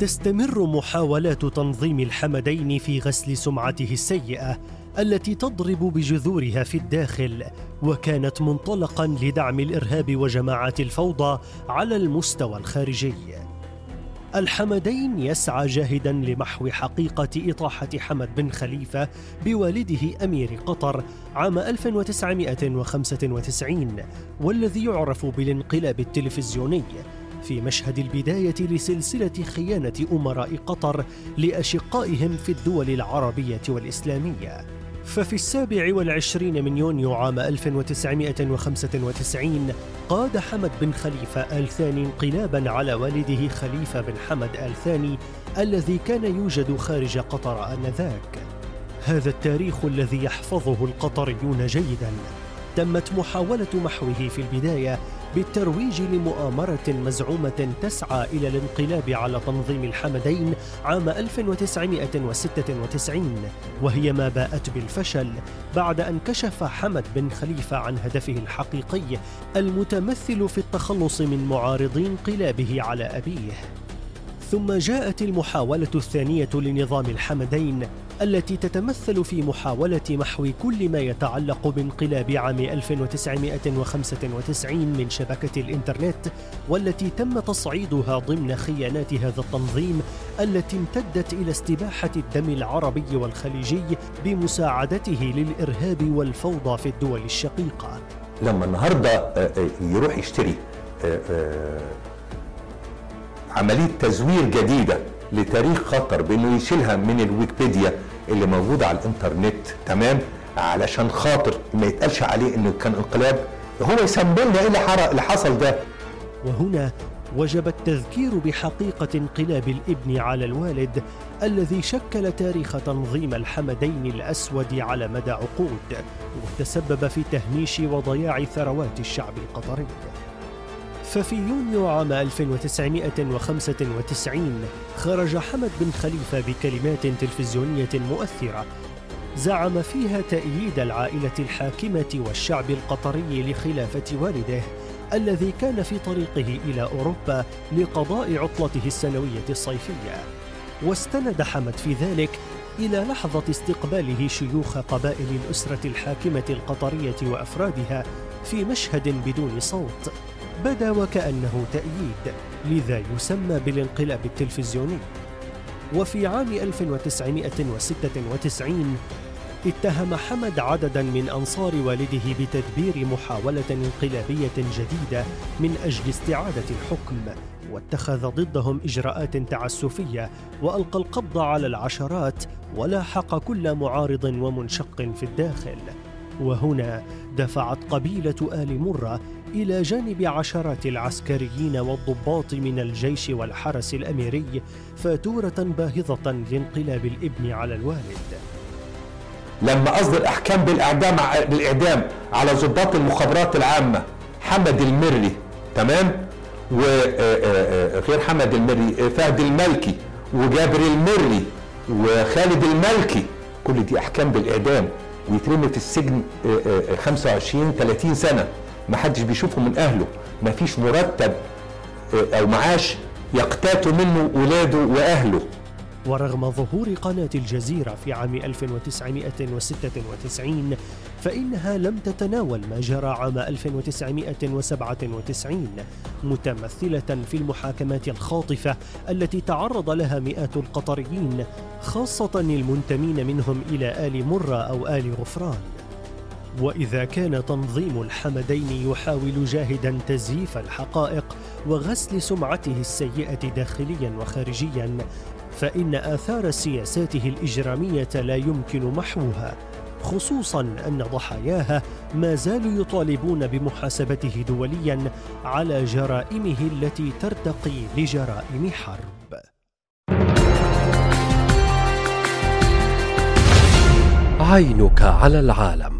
تستمر محاولات تنظيم الحمدين في غسل سمعته السيئة التي تضرب بجذورها في الداخل وكانت منطلقا لدعم الإرهاب وجماعات الفوضى على المستوى الخارجي. الحمدين يسعى جاهدا لمحو حقيقة إطاحة حمد بن خليفة بوالده أمير قطر عام 1995 والذي يعرف بالانقلاب التلفزيوني. في مشهد البداية لسلسلة خيانة أمراء قطر لأشقائهم في الدول العربية والإسلامية. ففي السابع والعشرين من يونيو عام 1995 قاد حمد بن خليفة آل ثاني انقلابا على والده خليفة بن حمد آل ثاني الذي كان يوجد خارج قطر آنذاك. هذا التاريخ الذي يحفظه القطريون جيدا. تمت محاولة محوه في البداية بالترويج لمؤامرة مزعومة تسعى إلى الانقلاب على تنظيم الحمدين عام 1996 وهي ما باءت بالفشل بعد أن كشف حمد بن خليفة عن هدفه الحقيقي المتمثل في التخلص من معارضي انقلابه على أبيه. ثم جاءت المحاولة الثانية لنظام الحمدين التي تتمثل في محاولة محو كل ما يتعلق بانقلاب عام 1995 من شبكة الإنترنت والتي تم تصعيدها ضمن خيانات هذا التنظيم التي امتدت إلى استباحة الدم العربي والخليجي بمساعدته للإرهاب والفوضى في الدول الشقيقة. لما النهارده آه، آه، يروح يشتري آه، عملية تزوير جديدة لتاريخ قطر بأنه يشيلها من الويكيبيديا اللي موجودة على الإنترنت تمام؟ علشان خاطر ما يتقالش عليه إنه كان انقلاب هو يسمى لنا إيه اللي حصل ده؟ وهنا وجب التذكير بحقيقة انقلاب الابن على الوالد الذي شكل تاريخ تنظيم الحمدين الأسود على مدى عقود وتسبب في تهميش وضياع ثروات الشعب القطري. ففي يونيو عام 1995 خرج حمد بن خليفة بكلمات تلفزيونية مؤثرة. زعم فيها تأييد العائلة الحاكمة والشعب القطري لخلافة والده الذي كان في طريقه إلى أوروبا لقضاء عطلته السنوية الصيفية. واستند حمد في ذلك إلى لحظة استقباله شيوخ قبائل الأسرة الحاكمة القطرية وأفرادها في مشهد بدون صوت. بدا وكأنه تأييد لذا يسمى بالانقلاب التلفزيوني. وفي عام 1996 اتهم حمد عددا من أنصار والده بتدبير محاولة انقلابية جديدة من أجل استعادة الحكم واتخذ ضدهم إجراءات تعسفية وألقى القبض على العشرات ولاحق كل معارض ومنشق في الداخل. وهنا دفعت قبيلة آل مرة إلى جانب عشرات العسكريين والضباط من الجيش والحرس الأميري فاتورة باهظة لانقلاب الإبن على الوالد. لما أصدر احكام بالإعدام بالإعدام على ضباط المخابرات العامة حمد المري تمام؟ وغير حمد المري آه، فهد الملكي وجابر المري وخالد الملكي. كل دي أحكام بالإعدام. ويترمي في السجن آه، آه، 25 30 سنة. ما حدش بيشوفه من أهله. ما فيش مرتب آه، أو معاش يقتاتوا منه ولاده وأهله. ورغم ظهور قناة الجزيرة في عام 1996 فإنها لم تتناول ما جرى عام 1997 متمثلة في المحاكمات الخاطفة التي تعرض لها مئات القطريين خاصة المنتمين منهم إلى آل مرة أو آل غفران. وإذا كان تنظيم الحمدين يحاول جاهدا تزييف الحقائق وغسل سمعته السيئة داخليا وخارجيا فإن آثار سياساته الإجرامية لا يمكن محوها خصوصا أن ضحاياها ما زالوا يطالبون بمحاسبته دوليا على جرائمه التي ترتقي لجرائم حرب. عينك على العالم.